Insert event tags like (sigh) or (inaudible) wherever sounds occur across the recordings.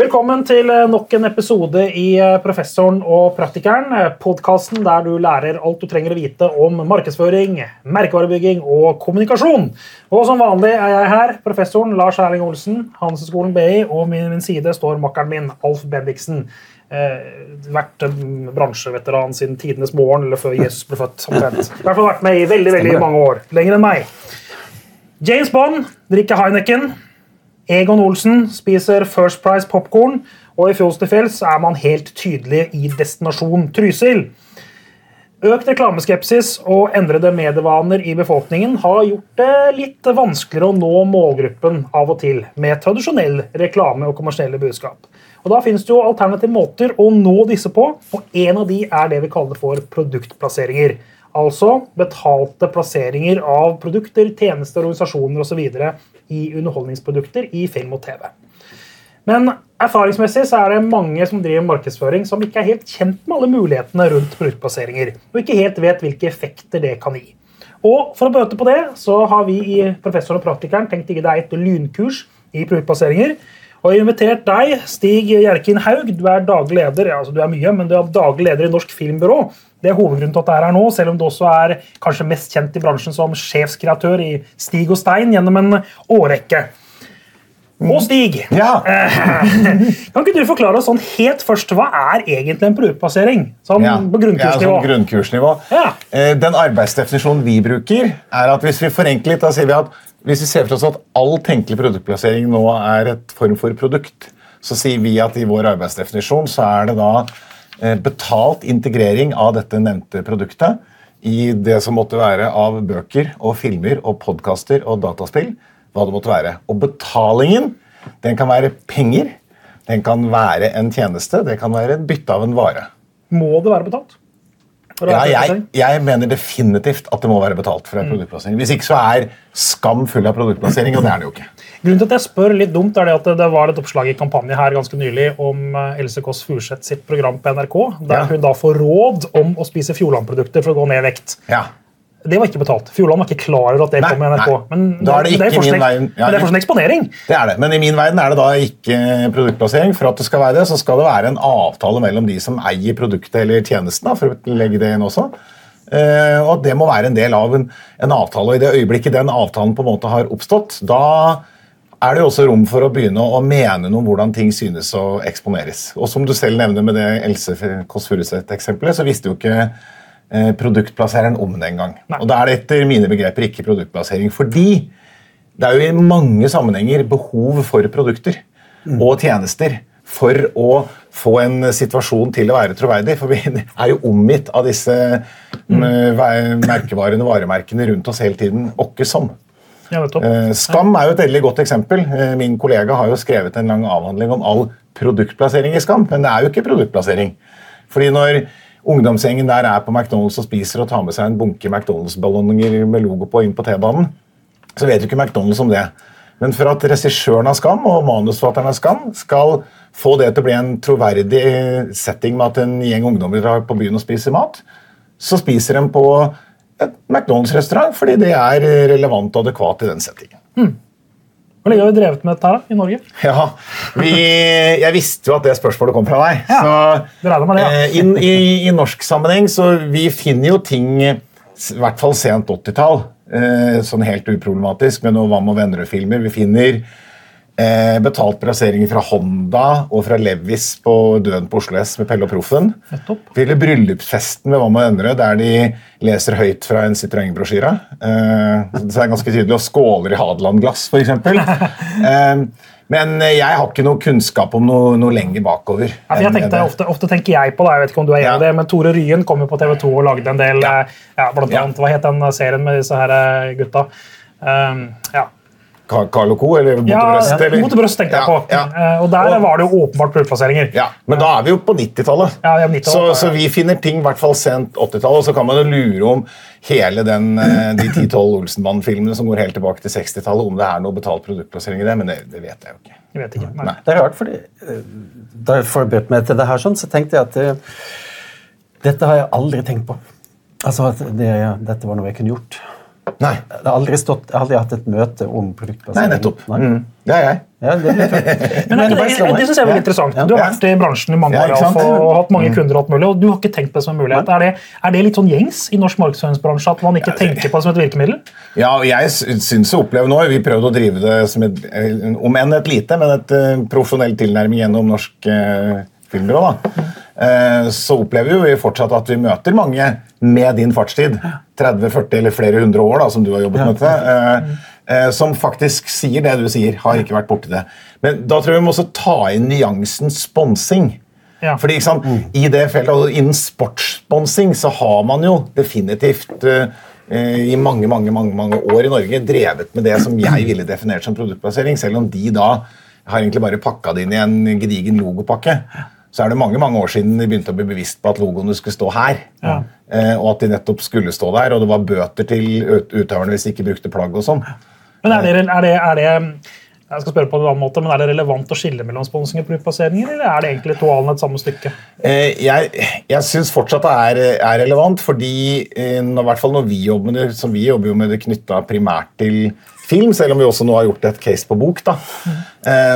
Velkommen til eh, nok en episode i eh, Professoren og praktikeren. eh, Podkasten der du lærer alt du trenger å vite om markedsføring, merkevarebygging og kommunikasjon. Og som vanlig er jeg her, professoren Lars Erling Olsen, Handelshøyskolen BI, og min, min side står makkeren min, Alf Bendiksen. Eh, vært bransjeveteran siden tidenes morgen, eller før Jesus ble født. omtrent. I hvert fall vært med i veldig, veldig mange år. Lenger enn meg. James Bond drikker Heineken. Egon Olsen spiser First Price popkorn, og i Fjols til fjells er man helt tydelig i destinasjon Trysil. Økt reklameskepsis og endrede medievaner i befolkningen har gjort det litt vanskeligere å nå målgruppen av og til med tradisjonell reklame og kommersielle budskap. Og Da finnes det jo alternative måter å nå disse på, og en av de er det vi kaller for produktplasseringer. Altså betalte plasseringer av produkter, tjenester, organisasjoner osv. i underholdningsprodukter i film og TV. Men erfaringsmessig så er det mange som driver markedsføring som ikke er helt kjent med alle mulighetene rundt produktplasseringer, og ikke helt vet hvilke effekter det kan gi. Og For å bøte på det så har vi i Professoren og praktikeren tenkt ikke deg et lynkurs i produktplasseringer. Og jeg har invitert deg, Stig Gjerkin Haug. Du er daglig leder altså du er mye, men du er daglig leder i Norsk Filmbyrå. Det er hovedgrunnen til at det er her nå, selv om du også er kanskje mest kjent i bransjen som sjefskreatør i Stig og Stein gjennom en årrekke. Og Stig, Ja. (laughs) kan ikke du forklare oss sånn helt først, hva er egentlig en produktplassering? Sånn Ja, på grunnkursnivå. Ja, sånn grunnkursnivå. Ja. Eh, Den arbeidsdefinisjonen vi bruker, er at hvis vi forenkler litt, da sier vi at hvis vi ser for oss at all tenkelig produktplassering nå er et form for produkt, så sier vi at i vår arbeidsdefinisjon så er det da betalt integrering av dette nevnte produktet i det som måtte være av bøker og filmer og podkaster og dataspill, hva det måtte være. Og betalingen den kan være penger, den kan være en tjeneste, det kan være et bytte av en vare. Må det være betalt? Ja, jeg, jeg mener definitivt at det må være betalt for en produktplassering. Hvis ikke så er skam full av produktplassering, og det er det jo ikke. Grunnen til at jeg spør litt dumt, er det at det var et oppslag i kampanje her ganske nylig om eh, Else Kåss Furuseth sitt program på NRK, der Ja. hun da får råd om å spise Fjordland-produkter for å gå ned i vekt. Ja. Det var ikke betalt. Fjordland var ikke klar over at det Nei, kom i NRK. Men, Da er det det, er fortsatt- min vei- ja, men det er fortsatt en eksponering. Det er det, Men i min verden er det da ikke produktplassering. For at det skal være det, så skal det være en avtale mellom de som eier produktet eller tjenesten. For å legge det inn også. Eh, og det må være en del av en, en avtale. og I det øyeblikket den avtalen på en måte har oppstått, da er det jo også rom for å begynne å mene noe om hvordan ting synes å eksponeres. Og som du selv nevner med det Else Kåss Furuseth-eksempelet, så visste jo ikke eh, produktplassereren om det engang. Og da er det etter mine begreper ikke produktplassering. Fordi det er jo i mange sammenhenger behov for produkter og tjenester for å få en situasjon til å være troverdig. For vi er jo omgitt av disse mm, ve- merkevarene, varemerkene rundt oss hele tiden. Åkke som. Ja. Eh, Skam er jo et veldig godt eksempel. Eh, Min kollega har jo skrevet en lang avhandling om all produktplassering i Skam, men det er jo ikke produktplassering. Fordi når ungdomsgjengen der er på McDonald's og spiser og tar med seg en bunke McDonald's-ballonger med logo på inn på T-banen, så vet jo ikke McDonald's om det. Men for at regissøren av Skam og manusforfatteren av Skam skal få det til å bli en troverdig setting med at en gjeng ungdommer drar på byen og spiser mat, så spiser de på et McDonald's-restaurant fordi det er relevant og adekvat i den settingen. Hvor lenge har vi drevet med dette her da, i Norge? Ja, vi, Jeg visste jo at det spørsmålet kom fra deg. Ja, så, det med det, ja. I, i, I norsk sammenheng så vi finner jo ting i hvert fall sent 80-tall. Eh, sånn helt uproblematisk med noe Hva med venner-filmer. Vi finner eh, betalt plasseringer fra Honda og fra Levis på Døden på Oslo S med Pelle og Proffen. Nettopp. Bryllupsfesten med Hva med venner, der de leser høyt fra en Citroën-brosjyre. Eh, så det er ganske tydelig. Og skåler i Hadeland-glass, f.eks. (laughs) Eh, men jeg har ikke noe kunnskap om noe, noe lenger bakover. Ja, jeg tenkte, ofte, ofte tenker jeg på det, jeg vet ikke om du er enig i Ja. det, men Tore Ryen kom jo på TV 2 og lagde en del ja. ja, blant annet, Hva het den serien med disse her eh, gutta? Um, ja. Ka- Carl Co. eller Mot Ja, brøst? eller? Mot brøst tenkte jeg på. Ja, ja. Eh, og der var det jo åpenbart produktplasseringer. Ja, Men da er vi jo på 90-tallet. Ja, ja, 90-tallet, så, ja. så vi finner ting i hvert fall sent 80-tallet. Og så kan man jo lure om hele den, eh, de 10-12 Olsenmann-filmene som går helt tilbake til 60-tallet, om det er noe betalt produktplassering i det, men det, det vet jeg jo ikke. Jeg vet ikke. Nei. Nei. Det er rart, fordi eh, da jeg forberedte meg til det her, sånn, så tenkte jeg at dette har jeg aldri tenkt på. Altså at det, dette var noe jeg kunne gjort. Nei, Jeg har aldri, stått, jeg har aldri hatt et møte om Nei nettopp. Nei. Mm, det er jeg. Ja, det blir. (laughs) Men er det, det synes jeg er veldig interessant. Du har vært i bransjen i mange år ja, og hatt mange kunder, og alt mulig, og du har ikke tenkt på det som en mulighet. Er det, er det litt sånn gjengs i norsk markedsføringsbransje at man ikke tenker på det som et virkemiddel? Ja, og jeg sy- syns jeg opplever nå Vi prøvde å drive det som et, eh, om enn et lite, men et uh, profesjonell tilnærming gjennom Norsk uh, Filmbyrå. da. Eh, så opplever vi fortsatt at vi møter mange med din fartstid. 30-40 eller flere hundre år da, som du har jobbet med dette. eh, eh, som faktisk sier det du sier. Har ikke vært borti det. Men da tror jeg vi må også ta inn nyansen sponsing. Ja. Fordi ikke sant, I det feltet, altså Innen sportssponsing så har man jo definitivt i mange mange, mange, mange år i Norge drevet med det som jeg ville definert som produktplassering, selv om de da har egentlig bare pakka det inn i en gedigen logopakke. Så er det mange mange år siden de begynte å bli bevisst på at logoene skulle stå her. Ja. Eh, og at de nettopp skulle stå der, og det var bøter til ut- utøverne hvis de ikke brukte plagg og sånn. Men er det, er det, er det jeg skal spørre på en annen måte, men er det relevant å skille mellom sponsing og produktplasseringer, eller er det egentlig to alen et samme stykke? Eh, jeg jeg syns fortsatt det er, er relevant, fordi eh, når, hvert fall når vi jobber med det, som vi jobber jo med det knytta primært til film, selv om vi også nå har gjort et case på bok, da, mm.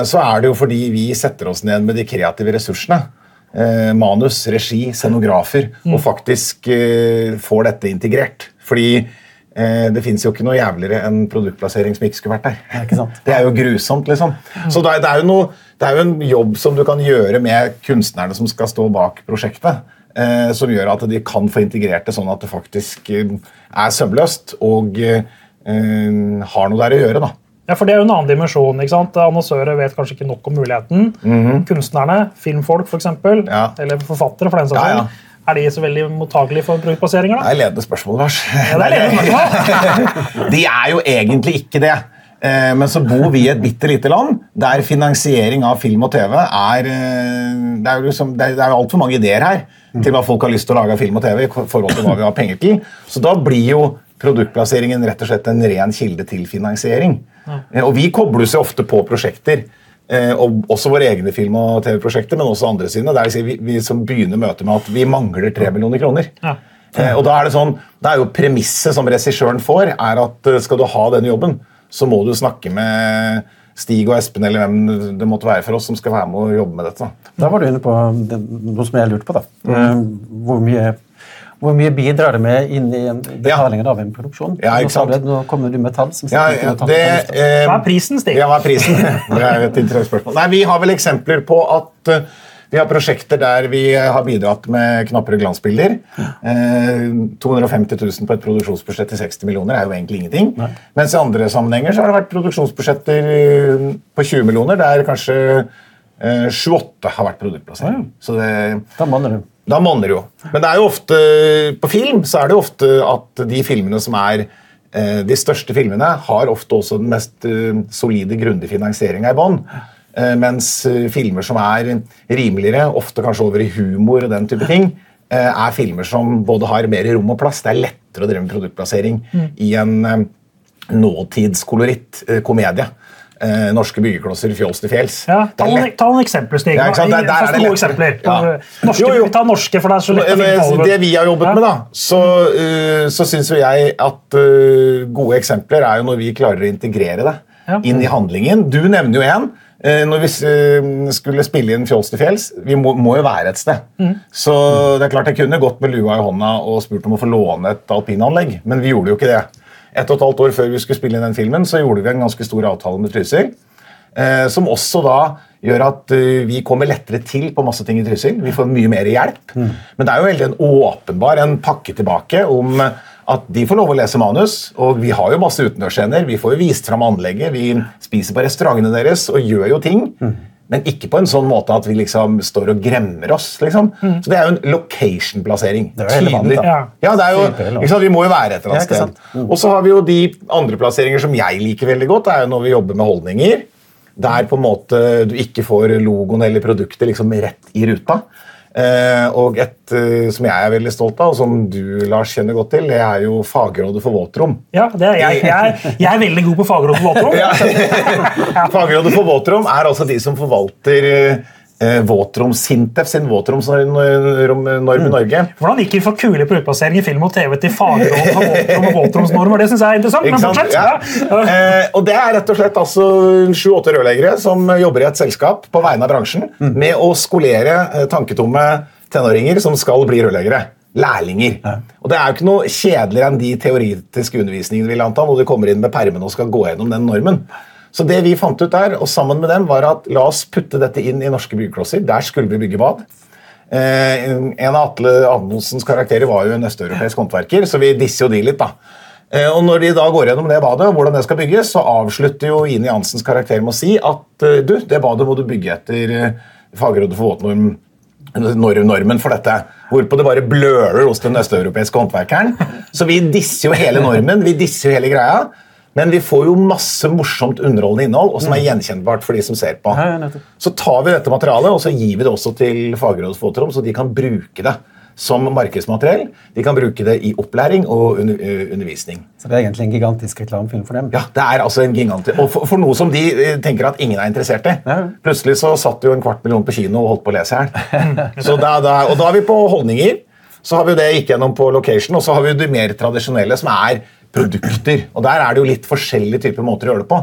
så er det jo fordi vi setter oss ned med de kreative ressursene. Manus, regi, scenografer, og faktisk får dette integrert. Fordi det fins jo ikke noe jævligere enn produktplassering som ikke skulle vært der. Det er jo grusomt, liksom. Så det er, jo noe, det er jo en jobb som du kan gjøre med kunstnerne som skal stå bak prosjektet. Eh, som gjør at de kan få integrert det sånn at det faktisk eh, er sømløst og eh, har noe der å gjøre. da. Ja, for Det er jo en annen dimensjon. ikke sant? Annonsører vet kanskje ikke nok om muligheten. Kunstnerne, filmfolk f.eks., Ja. eller forfattere, for den saks Ja, ja. Er de så veldig mottagelige for produktplasseringer? Det er ledende spørsmål, Lars. Ja, det er ledende spørsmål. (laughs) De er jo egentlig ikke det. Eh, Men så bor vi i et bitte lite land der finansiering av film og TV er eh, Det er jo, liksom, det er, altfor mange ideer her til hva folk har lyst til å lage av film og TV. i forhold til hva vi har penger til. Så da blir jo produktplasseringen rett og slett en ren kilde til finansiering. Eh, Og vi kobler jo ofte på prosjekter. Eh, Og også våre egne film- og TV-prosjekter, men også andre sine. Der vi, vi, vi som begynner møtet med at vi mangler 3 millioner kroner. Ja. Eh, og da er det sånn, da er jo Premisset som regissøren får, er at eh, skal du ha denne jobben, så må du snakke med Stig og Espen eller hvem det måtte være for oss som skal være med og jobbe med dette. Da var du inne på det, noe som jeg lurte på. da. Mm. Hvor, mye, hvor mye bidrar det med inn i betalingen av en produksjon? Ja, ikke nå, sant. du, nå kommer du med tall. som Ja, ja, det, eh, Hva er prisen, Stig? Ja, hva er prisen? (laughs) Det er et interessant spørsmål. Nei, Vi har vel eksempler på at eh, vi har prosjekter der vi har bidratt med knappere glansbilder. Eh, 250 000 på et produksjonsbudsjett til 60 millioner er jo egentlig ingenting. Mens i andre sammenhenger så har det vært produksjonsbudsjetter eh, på 20 millioner der kanskje eh, 7-8 har vært produktplassering. Så det, Da manner du. Da monner det jo. Men det er jo ofte, på film så er det jo ofte at de filmene som er eh, de største filmene, har ofte også den mest eh, solide, grundige finansieringa i bånn. Eh, mens filmer som er rimeligere, ofte kanskje over i humor og den type ting, eh, er filmer som både har mer rom og plass. Det er lettere å drive med produktplassering i en nåtidskoloritt komedie. Eh, norske byggeklosser, fjols til fjells. Ja, ta, noen, ta noen eksempler, Stig. Ja? Der- der er det gode eksempler. Ja. Norske, Jo, jo. Tar norske, for det er så lett å finne på Det vi har jobbet med, da, så, uh, så syns jo jeg at uh, gode eksempler er jo når vi klarer å integrere det inn i handlingen. Du nevner jo en. Uh, når vi skulle spille inn Fjols til fjells, vi må, må jo være et sted. Mm. Så det er klart jeg kunne gått med lua i hånda og spurt om å få låne et alpinanlegg, men vi gjorde jo ikke det. Et og et halvt år før vi skulle spille inn den filmen, så gjorde vi en ganske stor avtale med Trysil. Eh, som også da gjør at eh, vi kommer lettere til på masse ting i Trysil. Vi får mye mer hjelp. Men det er jo veldig en åpenbar en pakke tilbake om at de får lov å lese manus. Og vi har jo masse utendørsscener. Vi får jo vist fram anlegget. Vi spiser på restaurantene deres og gjør jo ting. Men ikke på en sånn måte at vi liksom står og gremmer oss. liksom. Så det er jo en location-plassering. Er Tydelig. Ja. Ja, det er jo, liksom, Vi må jo være et eller annet sted. sant? Og så har vi jo de andre plasseringer som jeg liker veldig godt. Det er jo når vi jobber med holdninger. Der på en måte du ikke får logoen eller produktet liksom rett i ruta. Eh, og et eh, som jeg er veldig stolt av, og som du Lars kjenner godt til, det er jo Fagrådet for våtrom. Ja, det er, jeg, jeg, jeg er veldig god på Fagrådet for våtrom. (laughs) ja. Fagrådet for våtrom er altså de som forvalter eh, våtrom, Sintef sin våtromsnorm norm i Norge. Hvordan gikk vi fra kule produktplassering i film og TV til fagråd om våtrom og våtromsnormer? Det synes jeg er interessant. Men fortsett. Ja. Ja. Eh, og det er rett og slett altså sju-åtte rørleggere som jobber i et selskap på vegne av bransjen med å skolere eh, tanketomme tenåringer som skal bli rørleggere. Lærlinger. Og Det er jo ikke noe kjedeligere enn de teoretiske undervisningene vil anta, hvor du kommer inn med permene og skal gå gjennom den normen. Så det vi fant ut der, og sammen med dem, var at la oss putte dette inn i norske byggeklosser. Der skulle vi bygge bad. Eh, en av Atle Anonsens karakterer var jo en østeuropeisk håndverker, så vi disser jo de litt. da. Eh, og Når de da går gjennom det badet, og hvordan det skal bygges, så avslutter jo Ine Jansens karakter med å si at eh, du, det badet må du bygge etter eh, Fagrådet for våtnorm normen for dette. Hvorpå det bare blører hos den østeuropeiske håndverkeren. Så vi disser jo hele normen, vi disser jo hele greia. Men vi får jo masse morsomt underholdende innhold, og som er gjenkjennbart for de som ser på. Så tar vi dette materialet og så gir vi det også til fagrådets for våtrom, så de kan bruke det som markedsmateriell. De kan bruke det i opplæring og under, eh, undervisning. Så det er egentlig en gigantisk reklamefilm for dem. Ja, det er altså en gigantisk, Og for, for noe som de eh, tenker at ingen er interessert i. Plutselig så satt jo en kvart million på kino og holdt på å lese her. Så da, da, og da er vi på holdninger. Så har vi det gikk gjennom på location, og så har vi det mer tradisjonelle, som er produkter. Og der er det jo litt forskjellige typer måter å gjøre det på.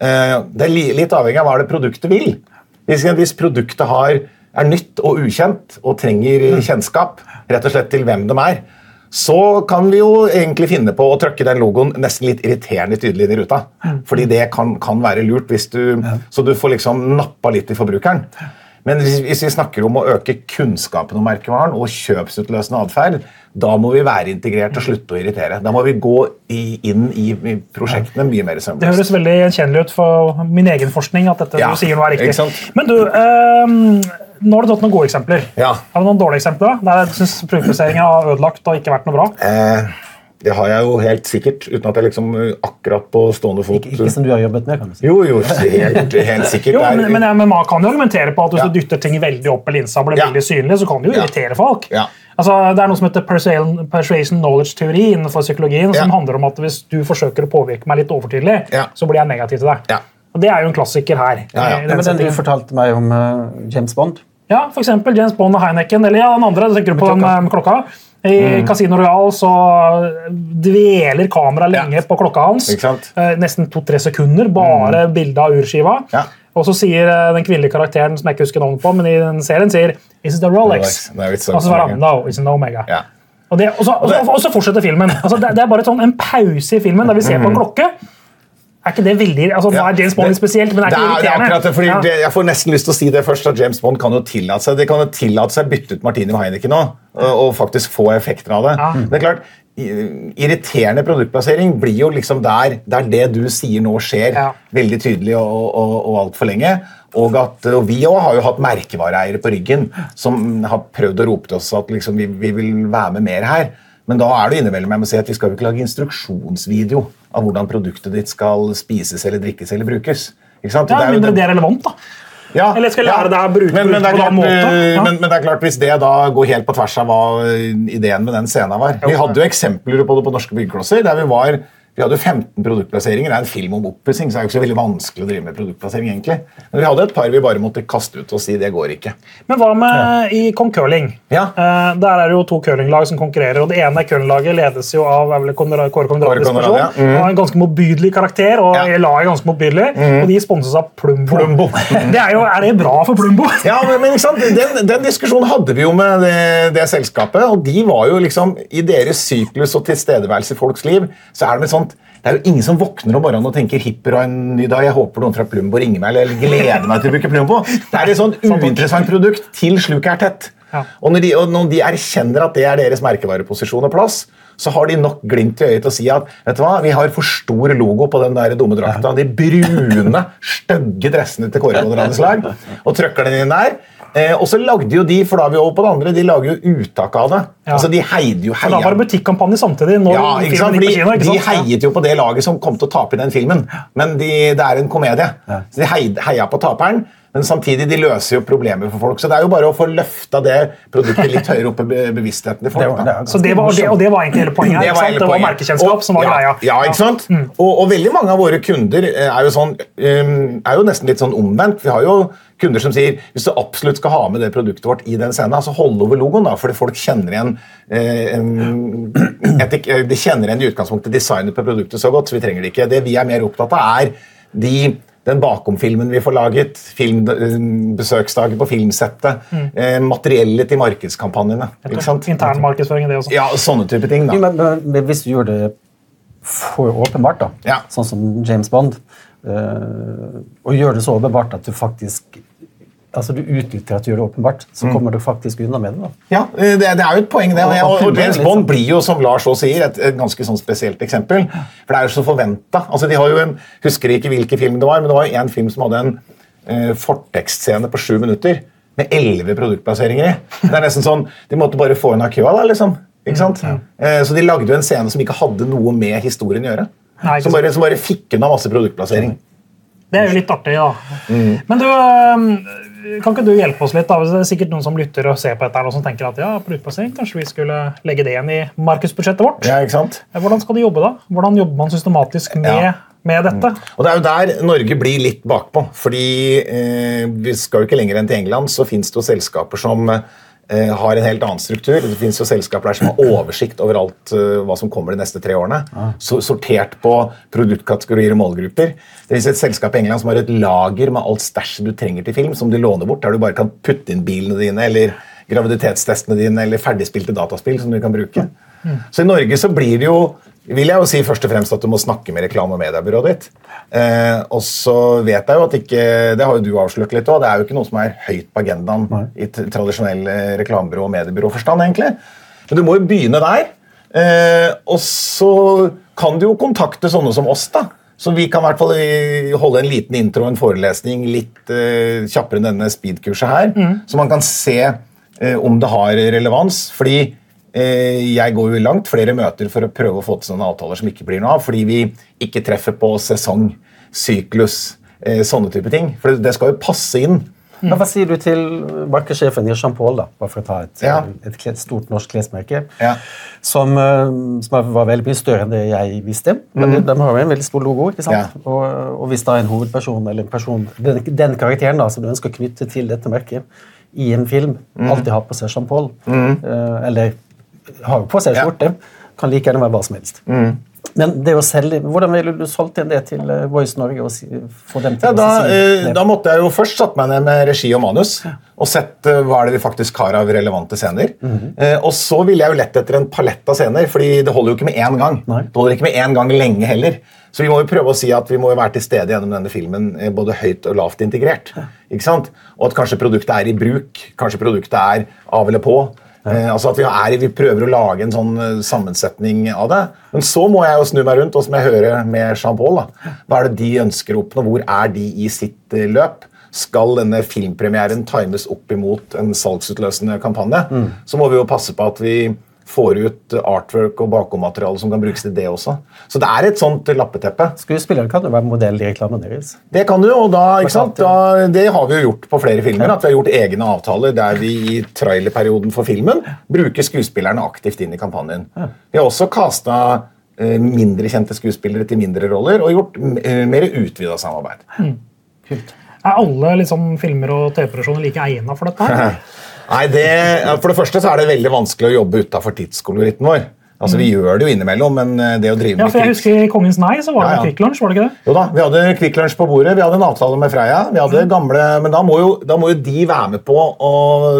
Eh, Det er litt avhengig av hva det produktet vil. Hvis, produktet har, er nytt og ukjent og trenger kjennskap rett og slett til hvem de er, så kan vi jo egentlig finne på å trykke den logoen nesten litt irriterende tydelig inn i ruta. Fordi det kan, kan være lurt, hvis du, så du får liksom nappa litt i forbrukeren. Men hvis, hvis vi snakker om å øke kunnskapen om merkevaren og kjøpsutløsende atferd, da må vi være integrert og slutte å irritere. Da må vi gå i, inn i, i prosjektene mye mer Det høres veldig gjenkjennelig ut for min egen forskning. at dette Ja, du sier nå er riktig. Men du, eh, nå har du tatt noen gode eksempler. Ja. Har du noen dårlige eksempler? Der jeg syns produktplasseringa har ødelagt og ikke vært noe bra? Eh, det har jeg jo helt sikkert, uten at jeg liksom akkurat på stående fot Ikke, ikke som du har jobbet med, kan du si. Jo, jo, helt, helt sikkert. Jo, men, men, Man kan jo argumentere på at hvis Ja. du dytter ting veldig opp i linsa, blir Ja. veldig synlig, så kan det jo Ja. irritere folk. Ja. Altså, det er noe som heter persuasion, knowledge-teori innenfor psykologien, som Ja. handler om at hvis du forsøker å påvirke meg litt overtydelig, Ja. så blir jeg negativ til deg. Ja. Og Det er jo en klassiker her. Ja, den men den du fortalte meg om uh, James Bond Ja, eksempel James Bond og Heineken, eller ja, den andre. tenker du på den klokka. klokka. I Mm. Casino Royal så dveler kameraet lenge på klokka hans. Eh, Nesten to-tre sekunder, bare bilde av urskiva. Ja. Og så sier eh, den kvinnelige karakteren som jeg ikke husker navnet på, men i den serien sier Is it a Rolex? Og så svarer han No, it's an Omega. Ja. Og, det, og, så, og, så, og så fortsetter filmen. (laughs) Altså, det, det er bare sånn, en pause i filmen der vi ser på en klokke. Er ikke det veldig altså, Nå. Er James Bond litt spesielt, men er det ikke irriterende? det er akkurat det, fordi Ja. det, Jeg får nesten lyst til å si det først, at James Bond kan jo tillate seg det kan jo tillate seg å bytte ut Martini med Heineken nå, og, og faktisk få effekter av det. Ja. Det er klart, Irriterende produktplassering blir jo liksom der, der det du sier nå, skjer Ja. veldig tydelig og, og, og altfor lenge. Og, at, og Vi også har jo hatt merkevareeiere på ryggen som har prøvd å rope til oss at liksom, vi, vi vil være med mer her. Men da er det innimellom jeg må si at vi skal jo ikke lage instruksjonsvideo av hvordan produktet ditt skal spises eller drikkes eller brukes. Ikke sant? Ja, Det er mindre det- er relevant, da. ja, Eller skal jeg lære deg å bruke men, men, det på klart, den måten? eh, Ja. men, men det er klart, hvis det da går helt på tvers av hva ideen med den scenen var Vi hadde jo eksempler på det på norske byggeklosser. der Vi var, vi hadde jo 15 produktplasseringer. Det er en film om oppussing, så det er jo ikke så veldig vanskelig å drive med produktplassering. egentlig. Men vi hadde et par vi bare måtte kaste ut og si det går ikke. Men hva med i Kong Curling? Ja. Eh, der er det jo to curlinglag som konkurrerer. og Det ene curlinglaget ledes jo av er vel Kåre Conradi, person. ja. Mm. Har en ganske motbydelig karakter, og Ja. Mm. laget er ganske motbydelig. Og de sponses av Plumbo. Plumbo. (laughs) det er, jo, er det bra for Plumbo? (laughs) Ja, men, men ikke sant? Den, den diskusjonen hadde vi jo med det, det selskapet, og de var jo liksom I deres syklus og tilstedeværelse i folks liv, så er det med sånt det er jo ingen som våkner om morgenen og tenker hipper og en ny dag. Jeg håper noen fra Plumbo ringer meg eller gleder meg til å bruke Plumbo. Det er et sånn uinteressant produkt til sluket er tett. Ja. Og når de, og når de erkjenner at det er deres merkevareposisjon og plass, så har de nok glimt i øyet til å si at vet du hva, vi har for stor logo på den der dumme drakta. De brune, stygge dressene til Kåre Conradis lag. Og trøkker den inn der. Eh, og så lagde jo de for da er vi over på det andre, de lager jo uttak av det. Ja. Altså De heide jo For da var det butikkampanje samtidig. når Ja, ikke sant? Fordi kino. ikke De heiet jo på det laget som kom til å tape i den filmen. Men de, det er en komedie. Så de heide, heia på taperen. Men samtidig, de løser jo problemer for folk. Så det er jo bare å få løfta det produktet litt høyere opp i be- bevisstheten til Det var- det Så det var, det, og det var egentlig hele poenget. her, Det var sant? Det var merkekjennskap Og- som var ja, greia. Ja, ikke sant? Og, og veldig mange av våre kunder eh, er jo, sånn, um, er jo nesten litt sånn omvendt. Vi har jo kunder som sier hvis du absolutt skal ha med det produktet vårt i den scenen, så hold over logoen, da, fordi folk kjenner igjen eh, etik, eh, de kjenner igjen i utgangspunktet designet på produktet så godt, så vi trenger det ikke. Det vi er mer opptatt av, er de den bakom-filmen vi får laget, film, eh, besøksdager på filmsettet, eh, materiellet til markedskampanjene. ikke sant? Intern markedsføring, det også. Ja, sånne type ting. Da. men, men, men hvis du gjør det for åpenbart, da, Ja. sånn som James Bond, øh, og gjør det så åpenbart at du faktisk altså du utnytter at du gjør det åpenbart, Mm. så kommer du faktisk unna med det. da. Ja, eh, det, det er jo et poeng, det. Og, Og- og og James Bond blir jo, som Lars også sier, et, et ganske sånn spesielt eksempel. For det er jo så forventa. Altså, de har jo en, husker ikke hvilken film det var, men det var jo en film som hadde en uh, fortekstscene på sju minutter med elleve produktplasseringer i. Det er nesten sånn, De måtte bare få en køa, da, liksom. Ikke sant? Eh, så de lagde jo en scene som ikke hadde noe med historien å gjøre. Nei, som, bare, som bare fikk unna masse produktplassering. Det er jo litt artig, da. Mm. Men du, øhm, kan ikke du hjelpe oss litt? da? Det er sikkert noen som lytter og ser på dette og som tenker at ja, produktplassering, kanskje vi skulle legge det igjen i markedsbudsjettet vårt? Ja, ikke sant? Hvordan skal de jobbe da? Hvordan jobber man systematisk med, Ja. med dette? Og det er jo der Norge blir litt bakpå. fordi eh, vi skal jo ikke lenger enn til England, så fins det jo selskaper som eh, har en helt annen struktur. Det fins jo selskaper der som har oversikt over alt eh, hva som kommer de neste tre årene. Så, sortert på produktkategorier og målgrupper. Det finnes et selskap i England som har et lager med alt stæsjet du trenger til film, som de låner bort, der du bare kan putte inn bilene dine eller graviditetstestene dine eller ferdigspilte dataspill som du kan bruke. Så i Norge så blir det jo vil jeg jo si først og fremst at du må snakke med reklame- og mediebyrået ditt. Eh, og så vet jeg jo at ikke Det har jo du avslørt litt òg. Det er jo ikke noe som er høyt på agendaen i t- tradisjonell eh, reklamebyrå- og mediebyråforstand, egentlig. Men du må jo begynne der. Eh, og så kan du jo kontakte sånne som oss, da. Så vi kan i hvert fall holde en liten intro og en forelesning litt eh, kjappere enn denne speedkurset her. Så man kan se eh, om det har relevans. Fordi jeg går jo langt flere møter for å prøve å få til sånne avtaler som ikke blir noe av, fordi vi ikke treffer på sesong, syklus, eh, sånne type ting. For det- skal jo passe inn. Men Hva sier du til markedssjefen i Jean Paul, da, bare for å ta et, Ja. et et stort norsk klesmerke, Ja. som, eh, som var veldig mye større enn det jeg visste. Men de, de har jo en veldig stor logo. ikke sant? Ja. Og, og hvis da en hovedperson eller en person, den, den karakteren da, som du ønsker å knytte til dette merket i en film, alltid har på seg Jean Paul, mm. eller har på seg Ja. kan like gjerne være hva som helst. Men det å selge, hvordan ville du solgt inn det til eh, Voice Norge? og si, få dem til Ja, da, å si eh, da måtte jeg jo først satt meg ned med regi og manus og sett eh, hva er det vi faktisk har av relevante scener. eh, og så ville jeg jo lett etter en palett av scener, fordi det holder jo ikke med én gang. Nei. Det holder ikke med én gang lenge heller. Så vi må jo prøve å si at vi må jo være til stede gjennom denne filmen både høyt og lavt integrert. Ikke sant? Og at kanskje produktet er i bruk, kanskje produktet er av eller på. Eh, altså at vi, er, vi prøver å lage en sånn eh, sammensetning av det. Men så må jeg jo snu meg rundt og som jeg hører med Jean Paul. Hva er det de ønsker å oppnå? Hvor er de i sitt eh, løp? Skal denne filmpremieren times opp imot en salgsutløsende kampanje, så må vi jo passe på at vi får ut artwork og bakommateriale som kan brukes til det også. Så det er et sånt lappeteppe. Skuespilleren kan jo være modell i reklamen deres. Det kan du, og da, ikke sant? Da, det har vi jo gjort på flere filmer. At vi har gjort egne avtaler der vi i trailerperioden for filmen bruker skuespillerne aktivt inn i kampanjen. Vi har også casta eh, mindre kjente skuespillere til mindre roller og gjort eh, mer utvida samarbeid. Kult. Er alle liksom, filmer og TV-produksjoner like egna for dette? her? (laughs) Nei, det, For det første så er det veldig vanskelig å jobbe utafor tidskoloritten vår. Altså, Vi gjør det jo innimellom, men eh, det å drive med Ja, for jeg husker I Kongens nei så var det Ja, ja. Kvikk Lunsj, var det ikke det? Jo da, Vi hadde Kvikk Lunsj på bordet, vi hadde en avtale med Freia. vi hadde gamle, Men da må, jo, da må jo de være med på å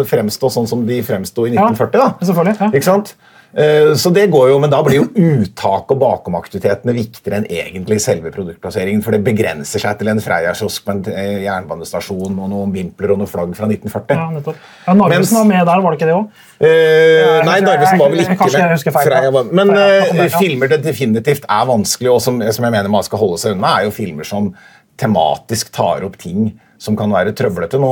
fremstå sånn som de fremsto i Ja, 1940. da. selvfølgelig, ja. Ikke sant? Eh, Så det går jo, Men da blir jo uttak og bakomaktivitetene viktigere enn egentlig selve produktplasseringen. For det begrenser seg til en Freia-kiosk på en eh, jernbanestasjon og noen vimpler og noen flagg fra 1940. Ja, nettopp. Ja, Narvesen var med der, var det ikke det òg? Eh, nei, Narvesen var vel ikke feil, Freia var, Men ja, eh, filmer det definitivt er vanskelig, og som, som jeg mener man skal holde seg unna, er jo filmer som tematisk tar opp ting som kan være trøblete. Nå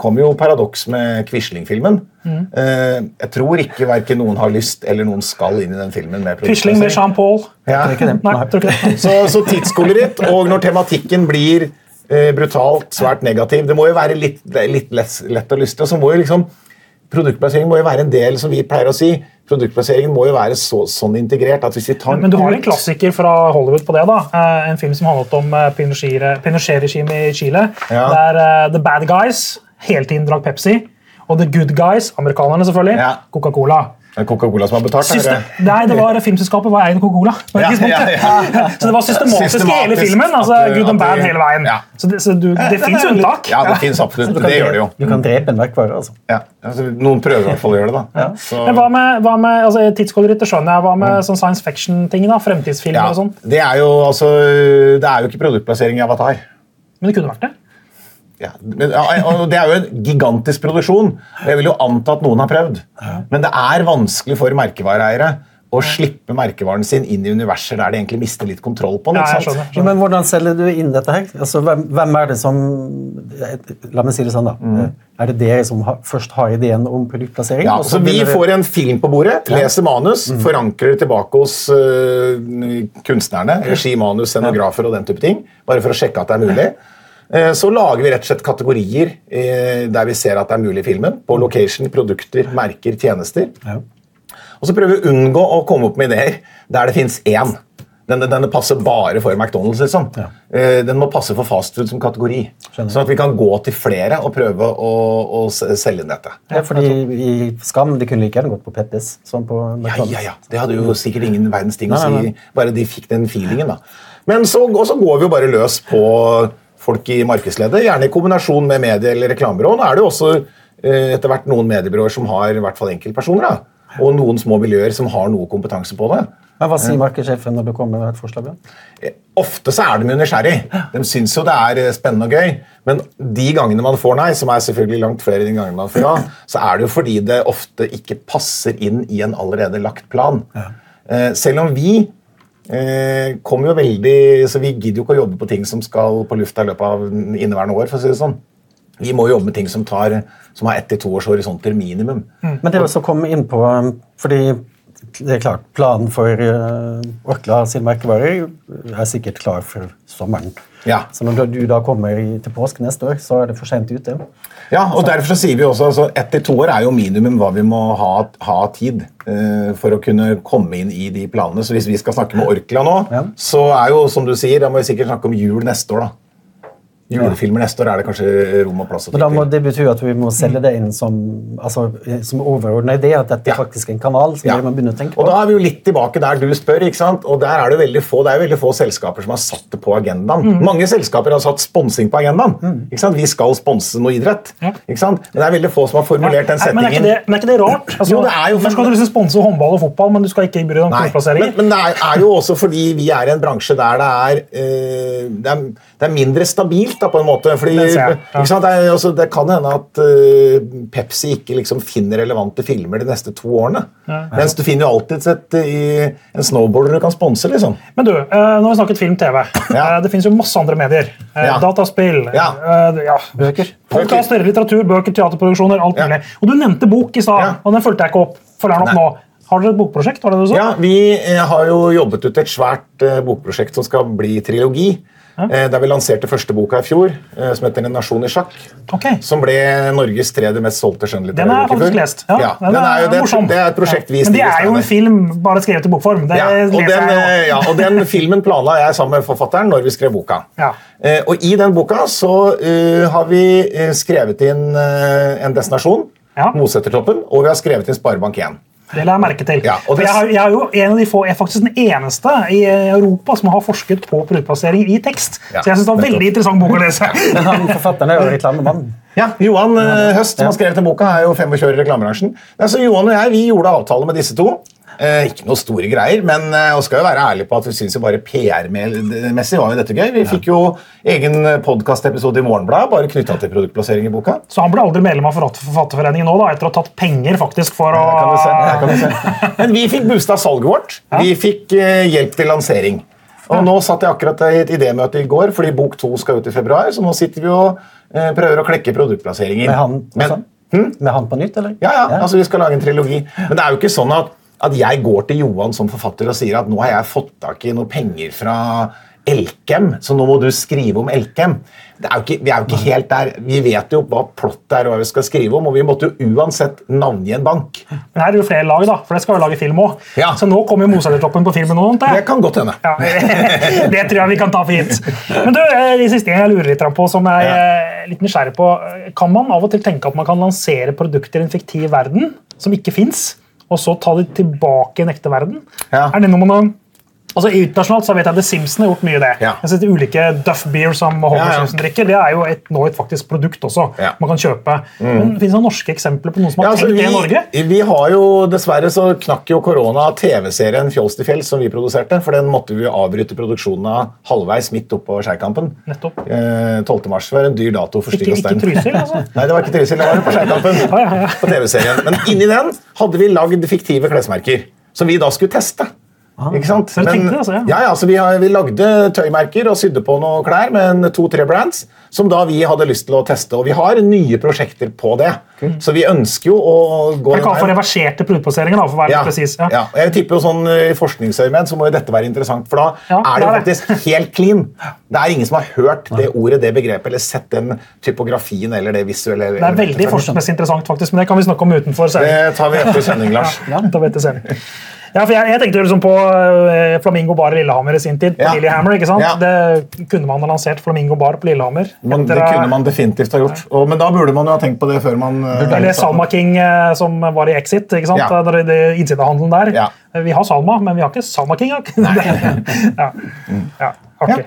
kom jo Paradoks med Quisling-filmen. Mm. Eh, jeg tror ikke verken noen har lyst eller noen skal inn i den filmen. med Quisling med. Jean Paul. Ja. (laughs) Så, så tidskoloritt, og når tematikken blir eh, brutalt, svært negativ. Det må jo være litt, litt lett, lett å lyste. Og så må jo liksom Produktplassering må jo være en del, som vi pleier å si. Produktplasseringen må jo være så, sånn integrert at hvis vi tar Men du har en klassiker fra Hollywood på det. da. Eh, En film som handlet om eh, Pinochet- Pinochet-regimet i Chile. Ja. Der eh, The Bad Guys hele tiden drakk Pepsi. Og The Good Guys, amerikanerne selvfølgelig, Ja. Coca-Cola. Det er Coca-Cola som har betalt? Syste her. Nei, det var filmselskapet var eid av Coca-Cola. på Ja, ja, ja. (laughs) Så det var systematisk, i hele filmen. altså at- Good and bad hele veien. Ja. Så det, så du, det fins unntak. Ja, det fins absolutt. Det gjør det jo. Du kan drepe en merkevare. altså. Ja. Altså, noen prøver i hvert fall å gjøre det. da. Så, Men hva med, hva med altså, tidskoloritt, det skjønner jeg. Hva med sånn science fiction-ting? da, Fremtidsfilmer ja, og sånn? det er jo altså Det er jo ikke produktplassering i Avatar. Men det kunne vært det. Ja, og Det er jo en gigantisk produksjon. og Jeg vil jo anta at noen har prøvd. Men det er vanskelig for merkevareeiere å slippe merkevaren sin inn i universer der de egentlig mister litt kontroll på den. Ja, jeg ikke sant? skjønner. Ja, men hvordan selger du inn dette her? Altså, hvem, hvem er det som La meg si det sånn, da. Mm. Er det dere som har, først har ideen om produktplassering? Ja, så Vi får en film på bordet, leser manus, Mm. forankrer det tilbake hos uh, kunstnerne, regi, manus, scenografer og den type ting, bare for å sjekke at det er mulig. Eh, Så lager vi rett og slett kategorier eh, der vi ser at det er mulig i filmen. På location, produkter, merker, tjenester. Ja. Og så prøver vi å unngå å komme opp med ideer der det fins én. Denne, denne passer bare for McDonald's. liksom. Ja. Eh, Den må passe for fastfood som kategori. Sånn at vi kan gå til flere og prøve å, å selge dette. Ja, fordi i Skam de kunne like gjerne gått på Peppes. Som på Ja, McDonald's. ja, ja. Det hadde jo sikkert ingen verdens ting å si. Bare de fikk den feelingen, da. Men så, og så går vi jo bare løs på folk i markedsleddet, gjerne i kombinasjon med medie- eller reklamebyrå. Nå er det jo også eh, etter hvert noen mediebyråer som har i hvert fall enkeltpersoner. da. Og noen små miljøer som har noe kompetanse på det. Men Hva sier markedssjefen når du kommer med et forslag? Eh, Ofte så er de nysgjerrig. De syns jo det er eh, spennende og gøy. Men de gangene man får nei, som er selvfølgelig langt flere enn de gangene man får ja, så er det jo fordi det ofte ikke passer inn i en allerede lagt plan. Selv om vi eh, kommer jo veldig Så vi gidder jo ikke å jobbe på ting som skal på lufta i løpet av inneværende år. for å si det sånn. Vi må jobbe med ting som, tar, som har ett til to års horisonter minimum. Men det å så komme inn på um, fordi det er klart, Planen for uh, Orkla sin merkevarer er sikkert klar for sommeren. Ja. Så når du da kommer til påske neste år, så er det for sent ute. Ja, og derfor så sier vi også altså, ett til to år er jo minimum hva vi må ha, ha tid uh, for å kunne komme inn i de planene. Så hvis vi skal snakke med Orkla nå, Ja. så er jo, som du sier, da må vi sikkert snakke om jul neste år, da. Julefilmer neste år er det kanskje rom og plass. Men da må det betyr at vi må selge det inn som, altså, som overordna idé, at dette Ja. er en kanal som Ja. man begynner å tenke på. Og da er vi jo litt tilbake der du spør, ikke sant? og der er det, veldig få, det er veldig få selskaper som har satt det på agendaen. Mm. Mange selskaper har satt sponsing på agendaen. Ikke sant? Vi skal sponse noe idrett. Ja. Ikke sant? Men det er veldig få som har formulert den Nei, men er ikke det, men er ikke det rart? (laughs) Altså, Jo, det er jo- for... skal du liksom sponse håndball og fotball, men du skal ikke bry deg om klubbplasseringer. men, men det er, er jo også fordi vi er i en bransje der det er, øh, det er, det er mindre stabilt, da, på en måte. Fordi, jeg, ja. Det, er, altså, det kan hende at uh, Pepsi ikke liksom finner relevante filmer de neste to årene. Mens du finner jo alltid et, i, en snowboarder du kan sponse. liksom. Men du, uh, nå har vi snakket film-TV. Ja. Eh, Det finnes jo masse andre medier. Ja. Dataspill, Ja. ja. Bøker. podkaster, litteratur, bøker, teaterproduksjoner, alt Ja. mulig. Og du nevnte bok i stad, Ja. og den fulgte jeg ikke opp. Følger den opp Nei. nå. Har dere et bokprosjekt? Var det du sa? Ja, Vi har jo jobbet ut et svært bokprosjekt som skal bli trilogi. Eh, der vi lanserte første boka i fjor, eh, som heter En nasjon i sjakk. Okay. Som ble Norges tredje mest solgte skjønnlitterære Den har jeg bok faktisk lest. Ja, Ja, den den er jo, det, det er et prosjekt vi Men det er jo en film bare skrevet i bokform. Det Ja, og den, jeg eh, ja, og den (laughs) filmen planla jeg sammen med forfatteren når vi skrev boka. Ja. Og I den boka så uh, har vi skrevet inn uh, en destinasjon, Ja. Mosetertoppen, og vi har skrevet inn Sparebank1. Det la jeg merke til. Ja, og det- jeg, har, jeg er jo en av de få, jeg er faktisk den eneste i Europa som har forsket på produktplassering i tekst. Ja, så jeg synes det var veldig interessant bok å lese. (laughs) Men han forfatteren er jo reklamemann. Ja, Johan eh, Høst, som har skrevet den boka, er jo 25 år i reklamebransjen. Så Johan og jeg vi gjorde avtale med disse to. Eh, ikke noe store greier, men eh, og skal jo være ærlig på at vi syns bare PR-messig var jo dette gøy. Vi fikk jo egen podkastepisode i Morgenbladet bare knytta til produktplassering i boka. Så han ble aldri medlem av Forfatterforeningen nå, da, etter å ha tatt penger faktisk for å kan du se, kan du se. (laughs) Men vi fikk boosta salget vårt. Vi fikk eh, hjelp til lansering. Og nå satt jeg akkurat i et idémøte i går, fordi bok to skal ut i februar. Så nå sitter vi og eh, prøver å klekke produktplasseringer. Med han, Men- hm? med han på nytt, eller? Ja, ja, altså vi skal lage en trilogi. Men det er jo ikke sånn at, at jeg går til Johan som forfatter og sier at nå har jeg fått tak i noe penger fra Elkem, så nå må du skrive om Elkem. Det er ikke, vi er jo ikke helt der. Vi vet jo hva plottet er og hva vi skal skrive om, og vi måtte jo uansett navngi en bank. Men her er det jo flere lag, da, for det skal jo lage film òg. Ja. Så nå kommer Mozart-troppen på filmen antar. Det kan godt hende. Ja, (laughs) det tror jeg vi kan ta for gitt. Men du, det de siste jeg lurer litt på, som jeg er litt nysgjerrig på, Kan man av og til tenke at man kan lansere produkter i en fiktiv verden som ikke fins, og så ta de tilbake i en ekte verden? Ja. Er det noe man har Altså Internasjonalt så vet jeg The Simpsons har gjort mye det. Ja. Jeg synes Ulike Duff Beer som Homer Ja, ja. Simpson drikker, det er jo et, nå et faktisk produkt også. Man kan kjøpe. Men Fins det norske eksempler på noen som har altså, tenkt det i Norge? vi, har jo, Dessverre så knakk jo korona TV-serien Fjols til fjells, som vi produserte. For den måtte vi avbryte produksjonen av halvveis midt oppå Skeikampen. Eh, 12. mars var en dyr dato for Stig Ikke, Stein. ikke Trysil, altså? (laughs) Nei, det var ikke Trysil, det var på Skeikampen. Ja, ja, ja. På TV-serien. Men inni den hadde vi lagd fiktive klesmerker, som vi da skulle teste. Ikke sant? Så dere tenkte altså, ja. ja, ja, så vi, har, vi lagde tøymerker og sydde på noen klær med to-tre brands, som da vi hadde lyst til å teste. Og vi har nye prosjekter på det. Så vi ønsker jo å gå Det få veien. reverserte produktplasseringer, for å være Ja, presis. ja. og jeg tipper jo sånn eh, I forskningsøyemed så må jo dette være interessant, for da Ja, er det jo det faktisk (laughs) helt clean. Det er ingen som har hørt det ordet, det begrepet, eller sett den typografien eller det visuelle. Det er veldig forskningsmessig interessant, faktisk, men det kan vi snakke om utenfor. Det tar vi etter sending, (laughs) Lars. Ja, da vi jeg sending. Ja, for jeg, jeg tenkte liksom på eh, Flamingo Bar i Lillehammer i sin tid. på Ja. Lillehammer, ikke sant? Ja. Det kunne man ha lansert Flamingo Bar på Lillehammer. Men det kunne man definitivt ha gjort. Og, men da burde man jo ha tenkt på det før man Eller Salma King eh, som var i Exit. ikke sant? Ja. Der, det, innsidehandelen der. Ja. Eh, Vi har Salma, men vi har ikke Salma King. (laughs) ja. ja, artig.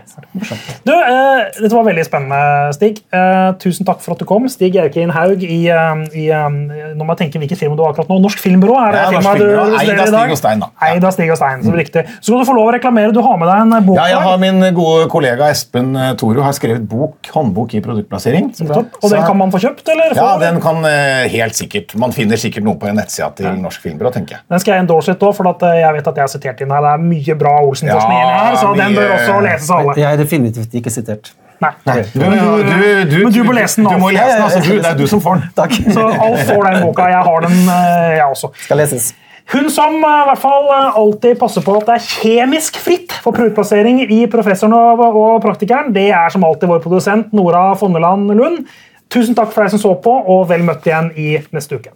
Du, eh, dette var veldig spennende, Stig. Eh, tusen takk for at du kom. Stig Aukin Haug i, eh, i eh, Nå må jeg tenke hvilket firma du har akkurat nå. Norsk Filmbyrå? er det Ja, firmaet du Filmbyrå. Eid av studerer i Stig og Stein, da. Eida Stig og Stein, så riktig. Så kan du få lov å reklamere. Du har med deg en eh, bok. Ja, jeg har Min gode kollega Espen Toro har skrevet bok, håndbok i produktplassering. Og den kan man få kjøpt, eller? Ja, den kan helt sikkert Man finner sikkert noe på en nettside til Norsk Filmbyrå, tenker jeg. Den skal jeg endorse litt òg, for at jeg vet at jeg har sitert inn her. Det er mye bra Olsen-forskning Ja, her, så den bør også leses av alle. Jeg er definitivt ikke sitert. Nei. Du, du, du, Men du må lese den, Du må lese den, altså. Du, det er du som får den. (laughs) Takk. Så Alf får den boka. Jeg har den, eh, jeg også. Skal leses. Hun som eh, i hvert fall eh, alltid passer på at det er kjemisk fritt for produktplassering i Professoren og, og Praktikeren, det er som alltid vår produsent Nora Fonneland Lund. Tusen takk for deg som så på, og vel møtt igjen i neste uke.